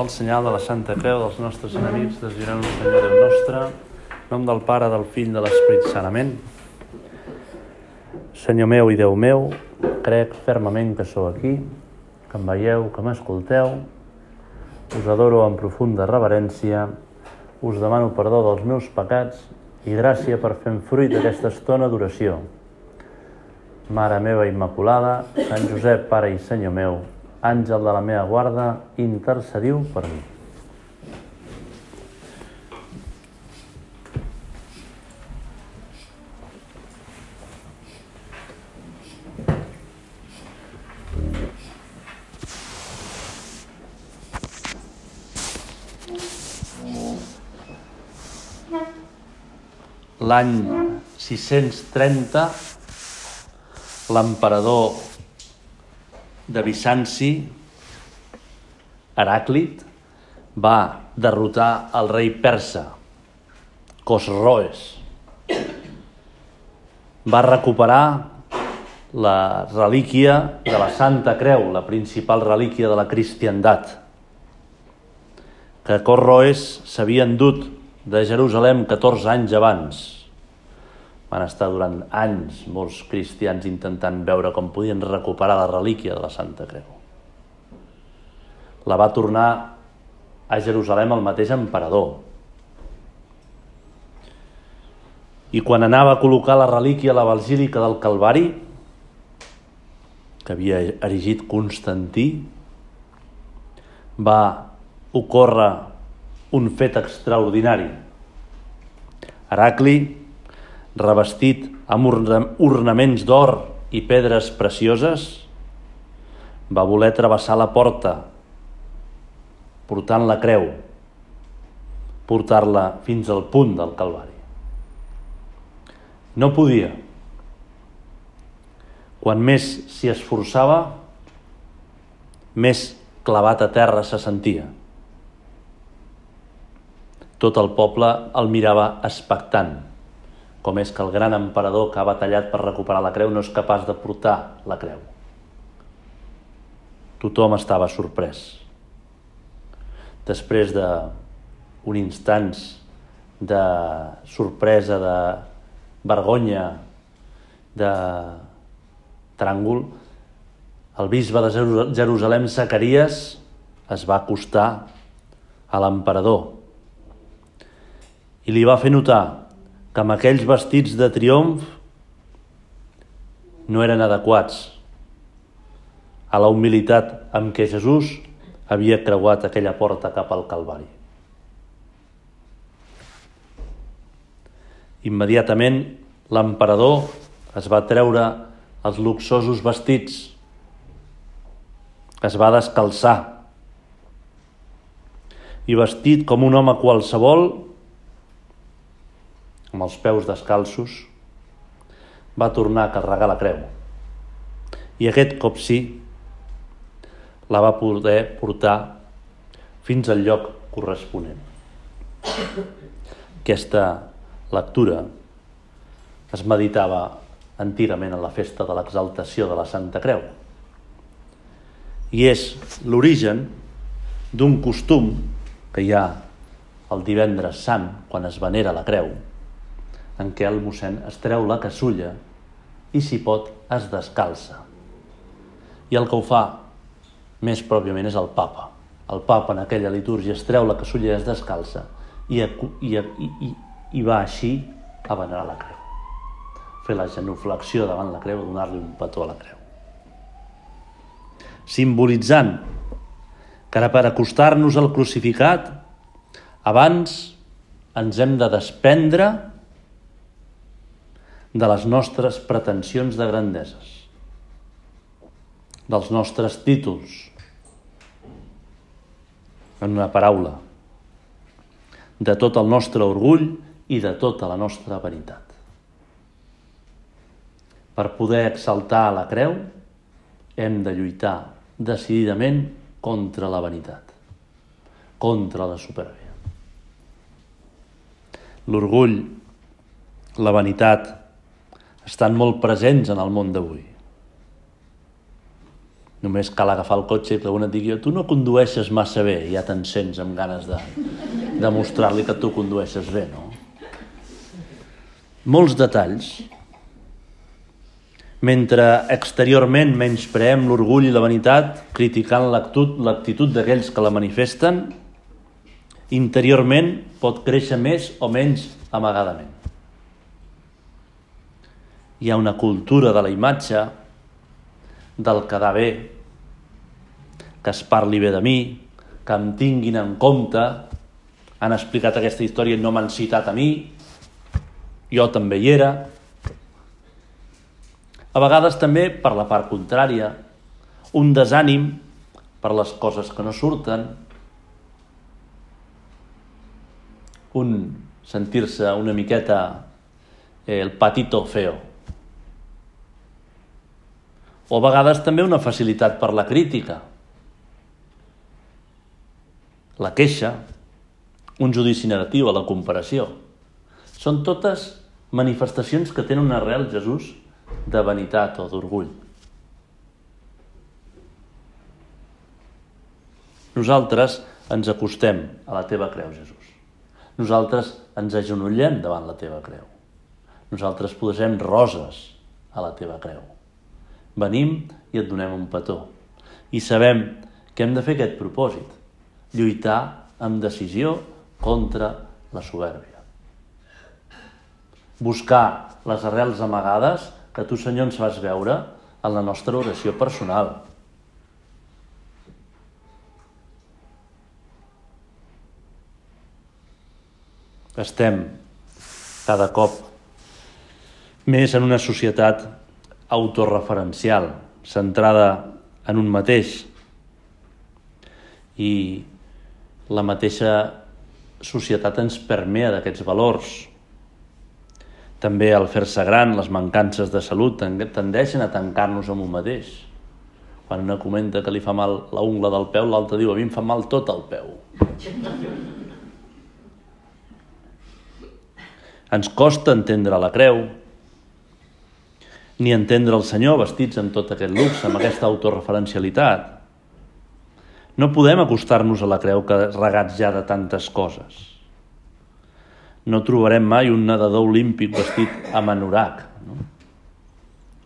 Pel senyal de la Santa Creu dels nostres enemics, desvirem el Senyor Déu nostre, nom del Pare, del Fill, de l'Esperit Sant. Amén. Senyor meu i Déu meu, crec fermament que sou aquí, que em veieu, que m'escolteu, us adoro amb profunda reverència, us demano perdó dels meus pecats i gràcia per fer fruit aquesta estona d'oració. Mare meva Immaculada, Sant Josep, Pare i Senyor meu, àngel de la meva guarda, intercediu per mi. L'any 630, l'emperador de Bizanci, Heràclit, va derrotar el rei persa, Cosroes. Va recuperar la relíquia de la Santa Creu, la principal relíquia de la cristiandat, que Cosroes s'havia endut de Jerusalem 14 anys abans. Van estar durant anys molts cristians intentant veure com podien recuperar la relíquia de la Santa Creu. La va tornar a Jerusalem el mateix emperador. I quan anava a col·locar la relíquia a la basílica del Calvari, que havia erigit Constantí, va ocórrer un fet extraordinari. Heracli, revestit amb ornaments d'or i pedres precioses, va voler travessar la porta portant la creu, portar-la fins al punt del Calvari. No podia. Quan més s'hi esforçava, més clavat a terra se sentia. Tot el poble el mirava expectant, com és que el gran emperador que ha batallat per recuperar la creu no és capaç de portar la creu. Tothom estava sorprès. Després de un instants de sorpresa, de vergonya, de tràngol, el bisbe de Jerusalem, Zacarias, es va acostar a l'emperador i li va fer notar que amb aquells vestits de triomf no eren adequats a la humilitat amb què Jesús havia creuat aquella porta cap al Calvari. Immediatament l'emperador es va treure els luxosos vestits, es va descalçar i vestit com un home qualsevol amb els peus descalços, va tornar a carregar la creu. I aquest cop sí, la va poder portar fins al lloc corresponent. Aquesta lectura es meditava antigament en la festa de l'exaltació de la Santa Creu. I és l'origen d'un costum que hi ha el divendres sant, quan es venera la creu, en què el mossèn es treu la casulla i, si pot, es descalça. I el que ho fa més pròpiament és el papa. El papa en aquella litúrgia es treu la casulla i es descalça i, i, i, i va així a venerar la creu. Fer la genuflexió davant la creu, donar-li un petó a la creu. Simbolitzant que per acostar-nos al crucificat abans ens hem de desprendre de les nostres pretensions de grandeses, dels nostres títols, en una paraula, de tot el nostre orgull i de tota la nostra veritat. Per poder exaltar la creu, hem de lluitar decididament contra la vanitat, contra la supèrbia. L'orgull, la vanitat, estan molt presents en el món d'avui. Només cal agafar el cotxe i que algú et digui tu no condueixes massa bé, ja te'n sents amb ganes de, de mostrar-li que tu condueixes bé, no? Molts detalls. Mentre exteriorment menyspreem l'orgull i la vanitat, criticant l'actitud d'aquells que la manifesten, interiorment pot créixer més o menys amagadament. Hi ha una cultura de la imatge, del quedar bé, que es parli bé de mi, que em tinguin en compte, han explicat aquesta història i no m'han citat a mi, jo també hi era. A vegades també per la part contrària, un desànim per les coses que no surten, un sentir-se una miqueta eh, el patito feo, o a vegades també una facilitat per la crítica. La queixa, un judici negatiu a la comparació. Són totes manifestacions que tenen un arrel, Jesús, de vanitat o d'orgull. Nosaltres ens acostem a la teva creu, Jesús. Nosaltres ens agenollem davant la teva creu. Nosaltres posem roses a la teva creu. Venim i et donem un petó. I sabem que hem de fer aquest propòsit, lluitar amb decisió contra la soberbia. Buscar les arrels amagades que tu, Senyor, ens vas veure en la nostra oració personal. Estem cada cop més en una societat autorreferencial, centrada en un mateix. I la mateixa societat ens permea d'aquests valors. També al fer-se gran, les mancances de salut tendeixen a tancar-nos en un mateix. Quan una comenta que li fa mal la ungla del peu, l'altre diu, a mi em fa mal tot el peu. Ens costa entendre la creu, ni entendre el Senyor vestits amb tot aquest luxe, amb aquesta autorreferencialitat. No podem acostar-nos a la creu que regats ja de tantes coses. No trobarem mai un nedador olímpic vestit amb anorac, no?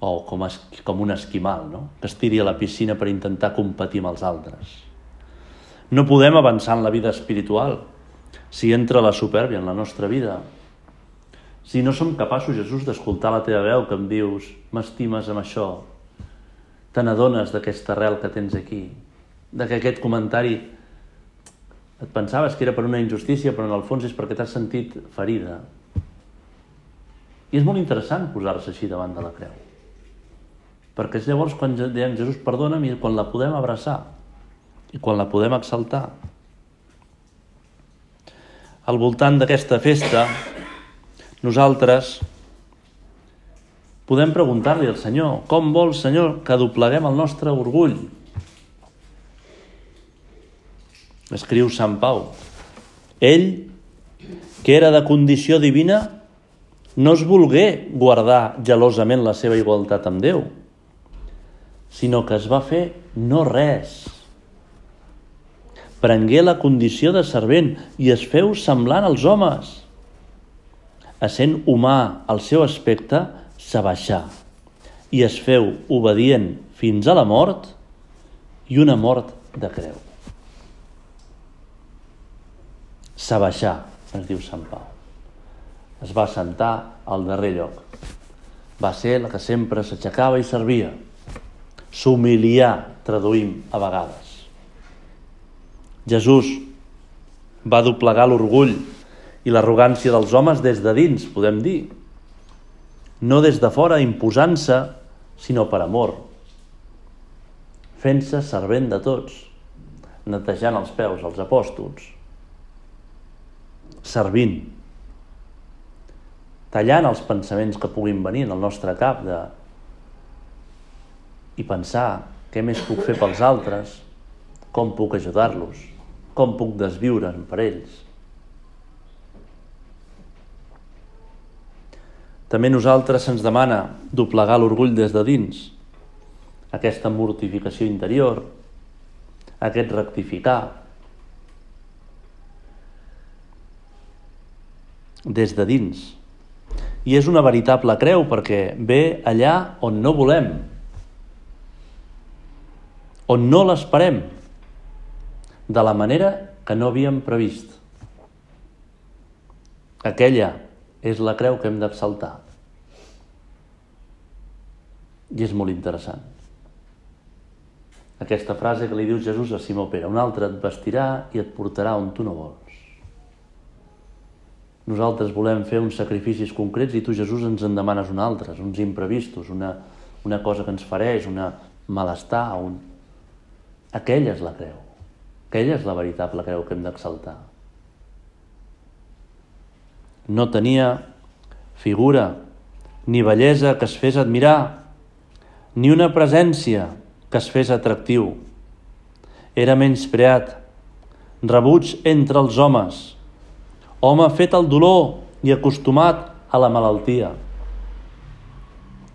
o com, es, com un esquimal, no? que es tiri a la piscina per intentar competir amb els altres. No podem avançar en la vida espiritual si entra la supèrbia en la nostra vida, si no som capaços, Jesús, d'escoltar la teva veu que em dius m'estimes amb això, te n'adones d'aquesta arrel que tens aquí, de que aquest comentari et pensaves que era per una injustícia, però en el fons és perquè t'has sentit ferida. I és molt interessant posar-se així davant de la creu. Perquè és llavors quan diem Jesús perdona'm i quan la podem abraçar i quan la podem exaltar. Al voltant d'aquesta festa nosaltres podem preguntar-li al Senyor com vol, Senyor, que dobleguem el nostre orgull. Escriu Sant Pau. Ell, que era de condició divina, no es volgué guardar gelosament la seva igualtat amb Déu, sinó que es va fer no res. Prengué la condició de servent i es feu semblant als homes essent humà al seu aspecte, s'abaixà i es feu obedient fins a la mort i una mort de creu. S'abaixà, es diu Sant Pau. Es va sentar al darrer lloc. Va ser la que sempre s'aixecava i servia. S'humiliar, traduïm a vegades. Jesús va doblegar l'orgull i l'arrogància dels homes des de dins, podem dir. No des de fora imposant-se, sinó per amor. Fent-se servent de tots, netejant els peus als apòstols, servint, tallant els pensaments que puguin venir en el nostre cap de... i pensar què més puc fer pels altres, com puc ajudar-los, com puc desviure'n per ells. També nosaltres se'ns demana doblegar l'orgull des de dins. aquesta mortificació interior, aquest rectificar, des de dins. I és una veritable creu perquè ve allà on no volem, on no l'esperem, de la manera que no havíem previst. Aquella és la creu que hem d'exaltar. I és molt interessant. Aquesta frase que li diu Jesús a Simó Pere, un altre et vestirà i et portarà on tu no vols. Nosaltres volem fer uns sacrificis concrets i tu, Jesús, ens en demanes un altre, uns imprevistos, una, una cosa que ens fareix, una malestar, un... Aquella és la creu. Aquella és la veritable creu que hem d'exaltar. No tenia figura ni bellesa que es fes admirar, ni una presència que es fes atractiu. Era menyspreat, rebuig entre els homes, home fet al dolor i acostumat a la malaltia,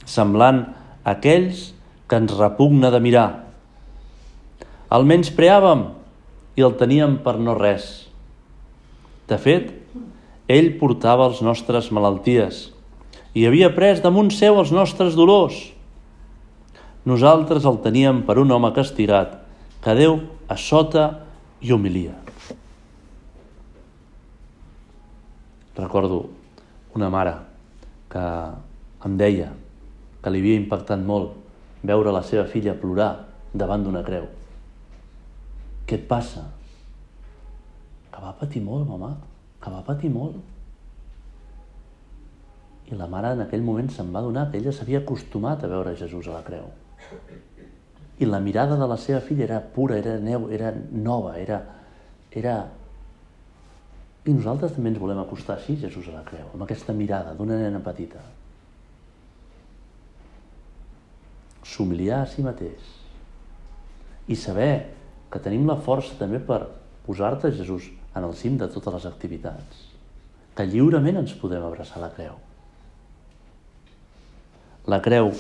semblant a aquells que ens repugna de mirar. El menyspreàvem i el teníem per no res. De fet, ell portava els nostres malalties i havia pres damunt seu els nostres dolors. Nosaltres el teníem per un home castigat que Déu a sota i humilia. Recordo una mare que em deia que li havia impactat molt veure la seva filla plorar davant d'una creu. Què et passa? Que va patir molt, mama, que va patir molt. I la mare en aquell moment se'n va donar que ella s'havia acostumat a veure Jesús a la creu. I la mirada de la seva filla era pura, era neu, era nova, era, era i nosaltres també ens volem acostar així, Jesús a la creu, amb aquesta mirada d'una nena petita. S'humiliar a si mateix i saber que tenim la força també per posar-te, Jesús, en el cim de totes les activitats. Que lliurement ens podem abraçar la creu. La creu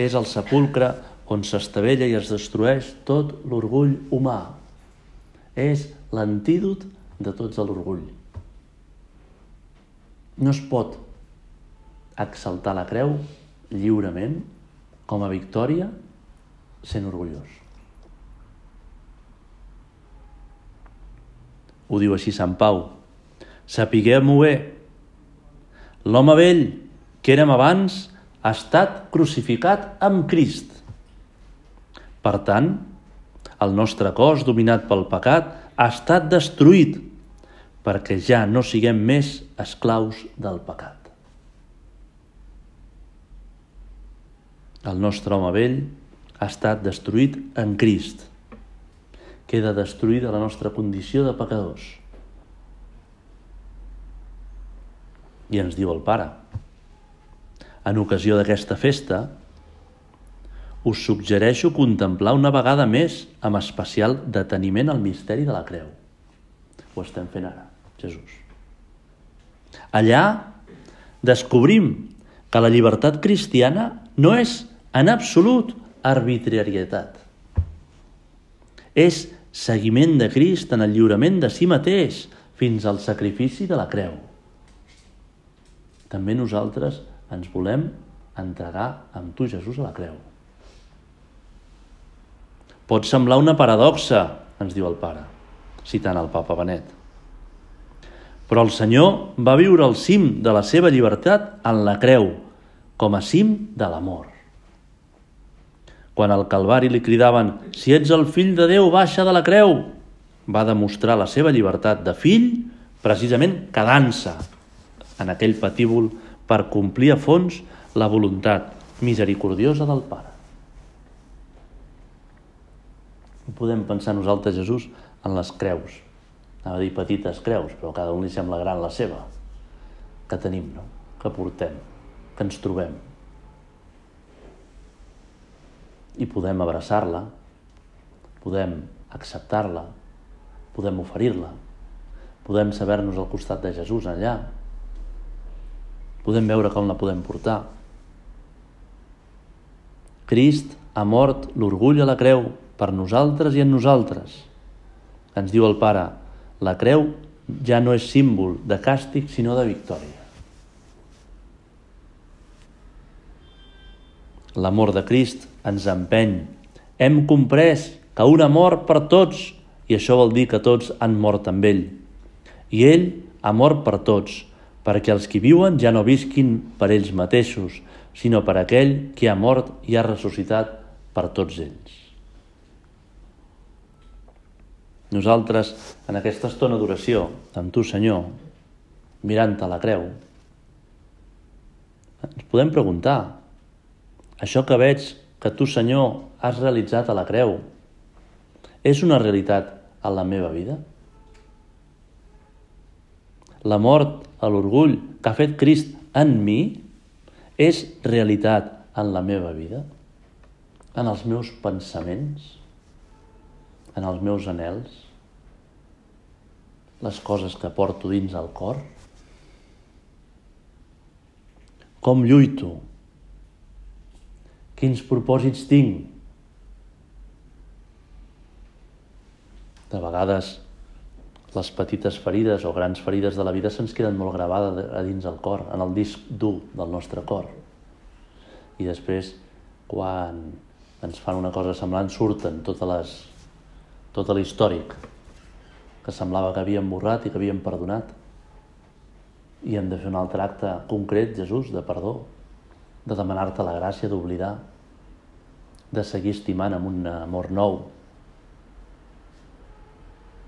és el sepulcre on s'estavella i es destrueix tot l'orgull humà. És l'antídot de tots l'orgull. No es pot exaltar la creu lliurement com a victòria sent orgullós. Ho diu així Sant Pau. Sapiguem-ho bé. L'home vell que érem abans ha estat crucificat amb Crist. Per tant, el nostre cos, dominat pel pecat, ha estat destruït perquè ja no siguem més esclaus del pecat. El nostre home vell ha estat destruït en Crist. Queda destruïda la nostra condició de pecadors. I ens diu el Pare, en ocasió d'aquesta festa, us suggereixo contemplar una vegada més amb especial deteniment el misteri de la creu. Ho estem fent ara, Jesús. Allà descobrim que la llibertat cristiana no és en absolut arbitrarietat. És seguiment de Crist en el lliurament de si mateix fins al sacrifici de la creu. També nosaltres ens volem entregar amb tu, Jesús, a la creu. Pot semblar una paradoxa, ens diu el pare, citant el papa Benet. Però el Senyor va viure al cim de la seva llibertat en la creu, com a cim de l'amor. Quan al Calvari li cridaven «Si ets el fill de Déu, baixa de la creu!», va demostrar la seva llibertat de fill precisament quedant-se en aquell patíbul per complir a fons la voluntat misericordiosa del Pare. podem pensar nosaltres, Jesús, en les creus. Anava a dir petites creus, però cada un li sembla gran la seva, que tenim, no? que portem, que ens trobem. I podem abraçar-la, podem acceptar-la, podem oferir-la, podem saber-nos al costat de Jesús allà, podem veure com la podem portar. Crist ha mort l'orgull a la creu per nosaltres i en nosaltres. Ens diu el Pare, la creu ja no és símbol de càstig, sinó de victòria. L'amor de Crist ens empeny. Hem comprès que un ha mort per tots, i això vol dir que tots han mort amb ell. I ell ha mort per tots, perquè els que viuen ja no visquin per ells mateixos, sinó per aquell que ha mort i ha ressuscitat per tots ells. Nosaltres, en aquesta estona d'oració, amb tu, Senyor, mirant a la creu, ens podem preguntar, això que veig que tu, Senyor, has realitzat a la creu, és una realitat a la meva vida? La mort a l'orgull que ha fet Crist en mi és realitat en la meva vida? En els meus pensaments? En els meus anels? les coses que porto dins el cor? Com lluito? Quins propòsits tinc? De vegades les petites ferides o grans ferides de la vida se'ns queden molt gravades a dins el cor, en el disc dur del nostre cor. I després, quan ens fan una cosa semblant, surten totes les, tot l'històric que semblava que havíem borrat i que havíem perdonat. I hem de fer un altre acte concret, Jesús, de perdó, de demanar-te la gràcia d'oblidar, de seguir estimant amb un amor nou,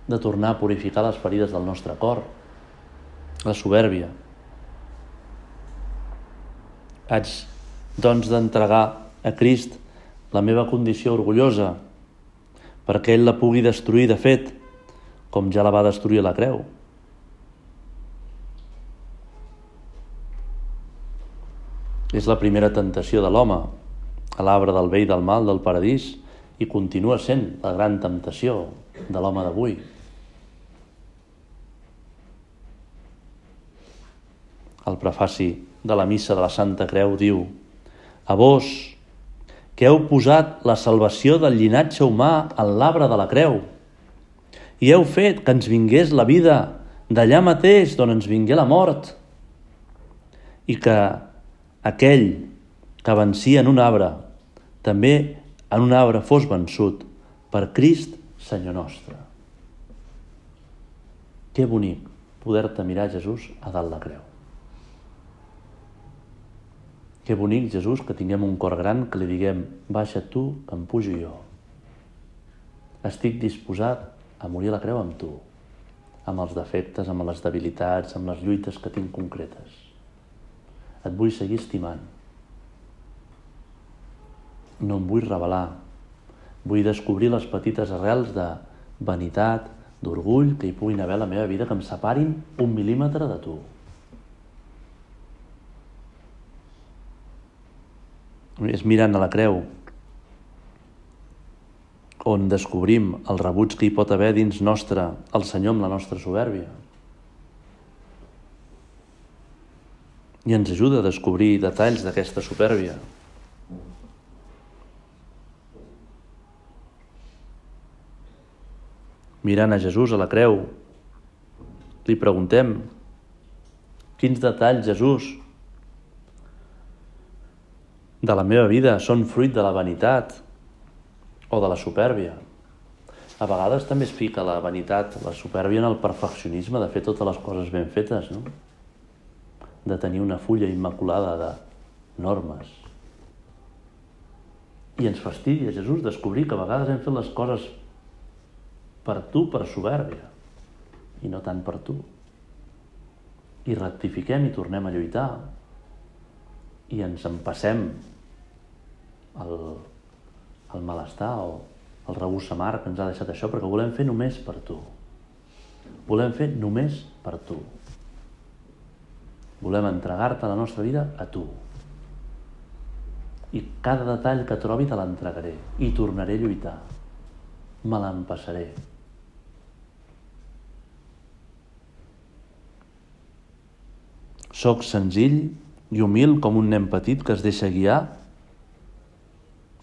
de tornar a purificar les ferides del nostre cor, la soberbia. Haig, doncs, d'entregar a Crist la meva condició orgullosa perquè ell la pugui destruir de fet com ja la va destruir la creu. És la primera tentació de l'home, a l'arbre del bé i del mal del paradís, i continua sent la gran temptació de l'home d'avui. El prefaci de la missa de la Santa Creu diu A vos, que heu posat la salvació del llinatge humà en l'arbre de la creu, i heu fet que ens vingués la vida d'allà mateix d'on ens vingué la mort i que aquell vencia en un arbre també en un arbre fos vençut per Crist Senyor nostre. Que bonic poder-te mirar, Jesús, a dalt la creu. Que bonic, Jesús, que tinguem un cor gran que li diguem baixa tu, que em pujo jo. Estic disposat a morir a la creu amb tu, amb els defectes, amb les debilitats, amb les lluites que tinc concretes. Et vull seguir estimant. No em vull revelar. Vull descobrir les petites arrels de vanitat, d'orgull que hi puguin haver a la meva vida que em separin un mil·límetre de tu. És mirant a la creu on descobrim el rebuig que hi pot haver dins nostre el Senyor amb la nostra soberbia. I ens ajuda a descobrir detalls d'aquesta supèrbia. Mirant a Jesús a la creu, li preguntem quins detalls, Jesús, de la meva vida són fruit de la vanitat, o de la supèrbia. A vegades també es fica la vanitat, la supèrbia en el perfeccionisme de fer totes les coses ben fetes, no? de tenir una fulla immaculada de normes. I ens fastidia, Jesús, descobrir que a vegades hem fet les coses per tu, per supèrbia, i no tant per tu. I rectifiquem i tornem a lluitar i ens empassem el, el malestar o el rebús amar que ens ha deixat això, perquè volem fer només per tu. Volem fer només per tu. Volem entregar-te la nostra vida a tu. I cada detall que trobi te l'entregaré i tornaré a lluitar. Me l'empassaré. Soc senzill i humil com un nen petit que es deixa guiar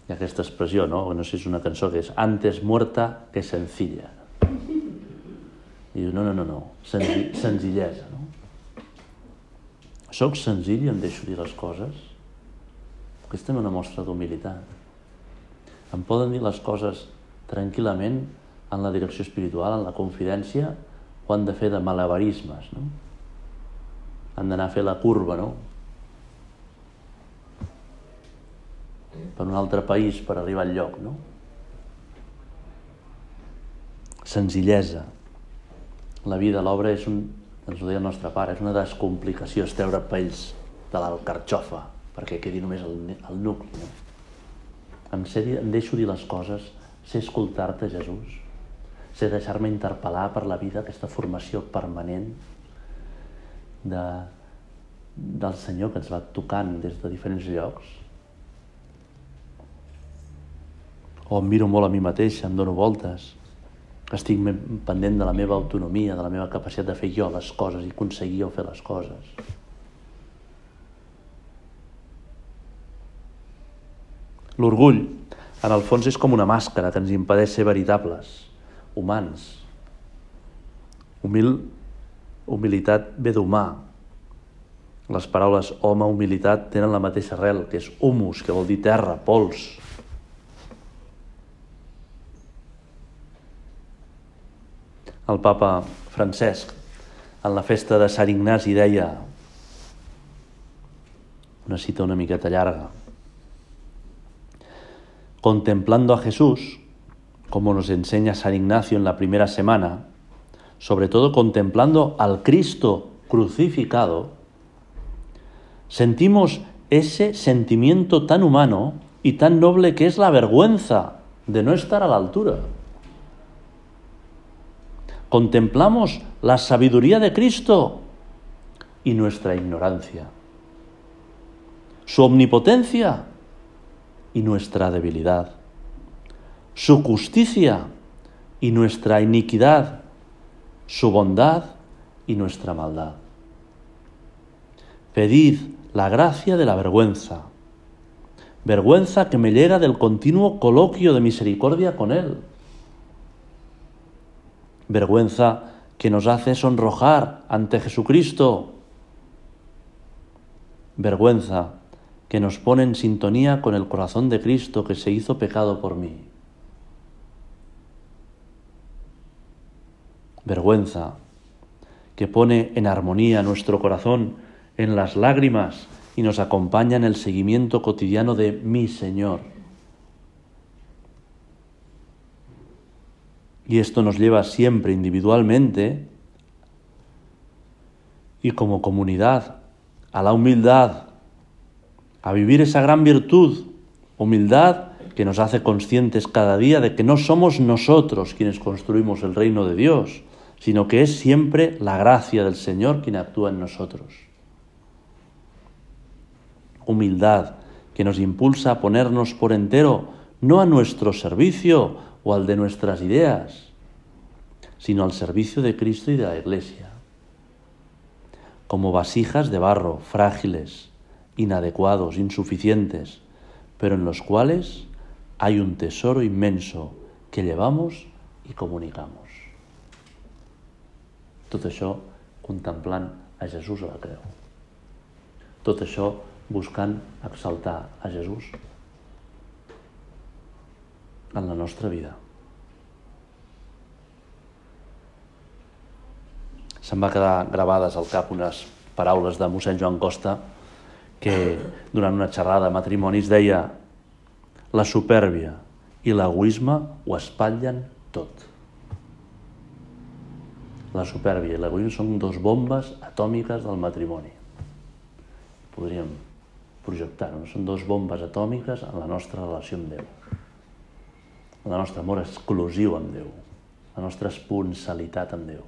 ha aquesta expressió, no? No sé si és una cançó que és antes muerta que sencilla. I diu, no, no, no, no, Senzi senzillesa, no? Soc senzill i em deixo dir les coses? Aquesta és una mostra d'humilitat. Em poden dir les coses tranquil·lament en la direcció espiritual, en la confidència, o han de fer de malabarismes, no? Han d'anar a fer la curva, no? Per un altre país per arribar al lloc, no? Senzillesa. La vida, l'obra és un, ens ho deia el nostre pare, és una descomplicació, és treure pells de l'alcarxofa, perquè quedi només el, el nucli. No? Em, sé, em deixo dir les coses, sé escoltar-te, Jesús, sé deixar-me interpel·lar per la vida, aquesta formació permanent de, del Senyor que ens va tocant des de diferents llocs. O em miro molt a mi mateix, em dono voltes, estic pendent de la meva autonomia, de la meva capacitat de fer jo les coses i aconseguir jo fer les coses. L'orgull, en el fons, és com una màscara que ens impedeix ser veritables, humans. Humil, humilitat ve d'humà. Les paraules home, humilitat tenen la mateixa arrel, que és humus, que vol dir terra, pols. El papa Francesc, en la festa de Sant Ignasi, deia una cita una miqueta llarga, contemplando a Jesús, como nos enseña San Ignacio en la primera semana, sobre todo contemplando al Cristo crucificado, sentimos ese sentimiento tan humano y tan noble que es la vergüenza de no estar a la altura. Contemplamos la sabiduría de Cristo y nuestra ignorancia, su omnipotencia y nuestra debilidad, su justicia y nuestra iniquidad, su bondad y nuestra maldad. Pedid la gracia de la vergüenza, vergüenza que me llega del continuo coloquio de misericordia con Él, vergüenza que nos hace sonrojar ante Jesucristo, vergüenza que nos pone en sintonía con el corazón de Cristo que se hizo pecado por mí. Vergüenza que pone en armonía nuestro corazón en las lágrimas y nos acompaña en el seguimiento cotidiano de mi Señor. Y esto nos lleva siempre individualmente y como comunidad a la humildad, a vivir esa gran virtud, humildad que nos hace conscientes cada día de que no somos nosotros quienes construimos el reino de Dios, sino que es siempre la gracia del Señor quien actúa en nosotros. Humildad que nos impulsa a ponernos por entero, no a nuestro servicio o al de nuestras ideas, sino al servicio de Cristo y de la Iglesia, como vasijas de barro, frágiles, inadecuados, insuficientes, pero en los cuales hay un tesoro inmenso que llevamos i comunicamos. Tot això contemplant a Jesús a la creu. Tot això buscant exaltar a Jesús en la nostra vida. Se'm va quedar gravades al cap unes paraules de mossèn Joan Costa que durant una xerrada de matrimonis deia la supèrbia i l'egoisme ho espatllen tot. La supèrbia i l'egoisme són dos bombes atòmiques del matrimoni. Podríem projectar-ho. Són dos bombes atòmiques en la nostra relació amb Déu. En el nostre amor exclusiu amb Déu. La nostra esponsalitat amb Déu.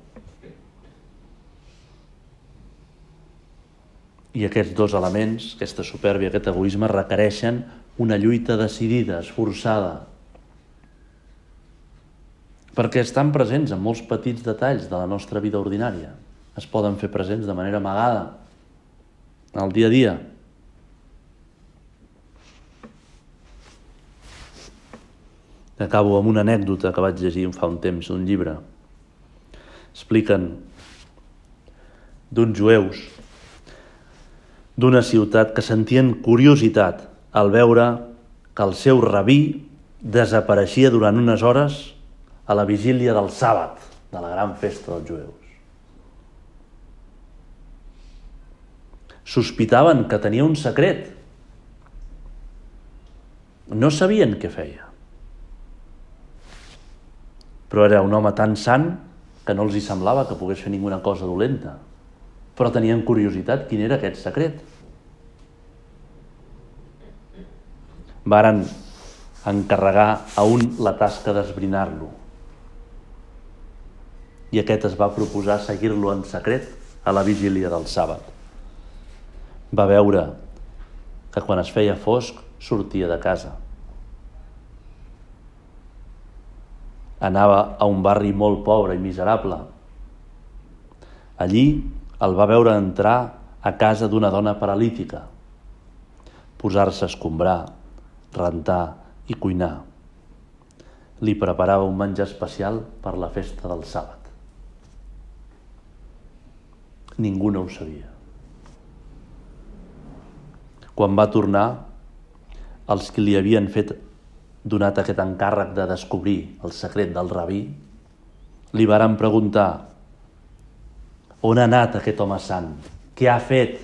I aquests dos elements, aquesta supèrbia, aquest egoisme, requereixen una lluita decidida, esforçada, perquè estan presents en molts petits detalls de la nostra vida ordinària. Es poden fer presents de manera amagada, al dia a dia. Acabo amb una anècdota que vaig llegir fa un temps d'un llibre. Expliquen d'uns jueus d'una ciutat que sentien curiositat al veure que el seu rabí desapareixia durant unes hores a la vigília del sàbat, de la gran festa dels jueus. Sospitaven que tenia un secret. No sabien què feia. Però era un home tan sant que no els hi semblava que pogués fer ninguna cosa dolenta. Però tenien curiositat quin era aquest secret. Varen encarregar a un la tasca d'esbrinar-lo. I aquest es va proposar seguir-lo en secret a la vigília del sàbat. Va veure que quan es feia fosc sortia de casa. Anava a un barri molt pobre i miserable. Allí el va veure entrar a casa d'una dona paralítica, posar-se a escombrar, rentar i cuinar. Li preparava un menjar especial per la festa del sàbat. Ningú no ho sabia. Quan va tornar, els que li havien fet donat aquest encàrrec de descobrir el secret del rabí, li varen preguntar on ha anat aquest home sant? Què ha fet?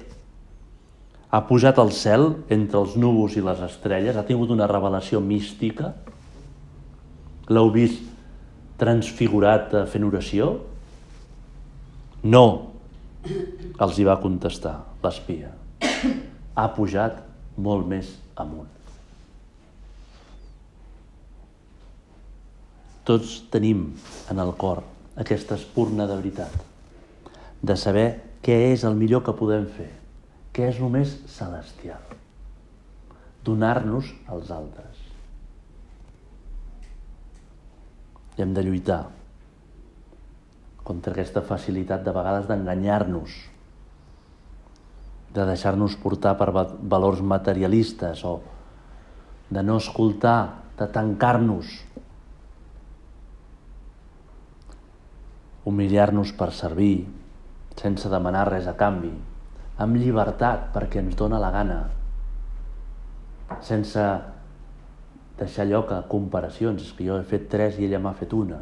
ha pujat al cel entre els núvols i les estrelles, ha tingut una revelació mística, l'heu vist transfigurat eh, fent oració? No, els hi va contestar l'espia. Ha pujat molt més amunt. Tots tenim en el cor aquesta espurna de veritat, de saber què és el millor que podem fer que és només celestial. Donar-nos als altres. Hem de lluitar contra aquesta facilitat de vegades d'enganyar-nos, de deixar-nos portar per valors materialistes o de no escoltar, de tancar-nos, humillar-nos per servir, sense demanar res a canvi, amb llibertat perquè ens dóna la gana, sense deixar lloc a comparacions, és que jo he fet tres i ella m'ha fet una.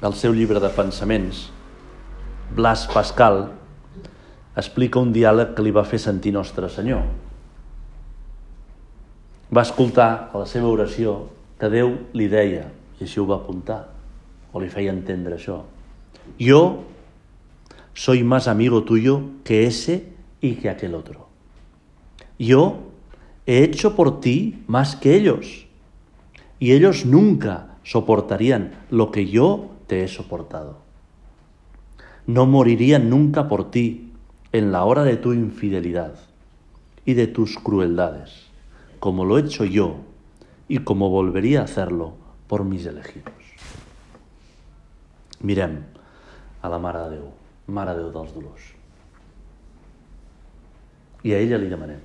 El seu llibre de pensaments, Blas Pascal, explica un diàleg que li va fer sentir Nostre Senyor. Va escoltar a la seva oració que Déu li deia, i així ho va apuntar, o li feia entendre això. Yo soy más amigo tuyo que ese y que aquel otro. Yo he hecho por ti más que ellos, y ellos nunca soportarían lo que yo te he soportado. No morirían nunca por ti en la hora de tu infidelidad y de tus crueldades, como lo he hecho yo y como volvería a hacerlo por mis elegidos. Mirem a la Mare de Déu, Mare de Déu dels Dolors. I a ella li demanem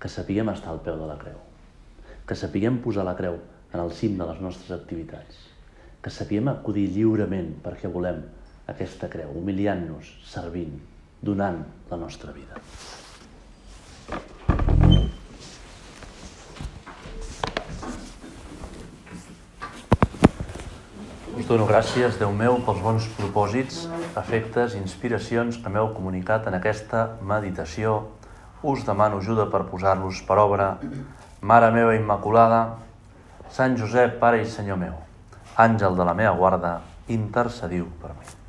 que sapiguem estar al peu de la creu, que sapiguem posar la creu en el cim de les nostres activitats, que sapiguem acudir lliurement perquè volem aquesta creu, humiliant-nos, servint, donant la nostra vida. Us dono gràcies, Déu meu, pels bons propòsits, efectes, inspiracions que m'heu comunicat en aquesta meditació. Us demano ajuda per posar-los per obra. Mare meva Immaculada, Sant Josep, Pare i Senyor meu, àngel de la meva guarda, intercediu per mi.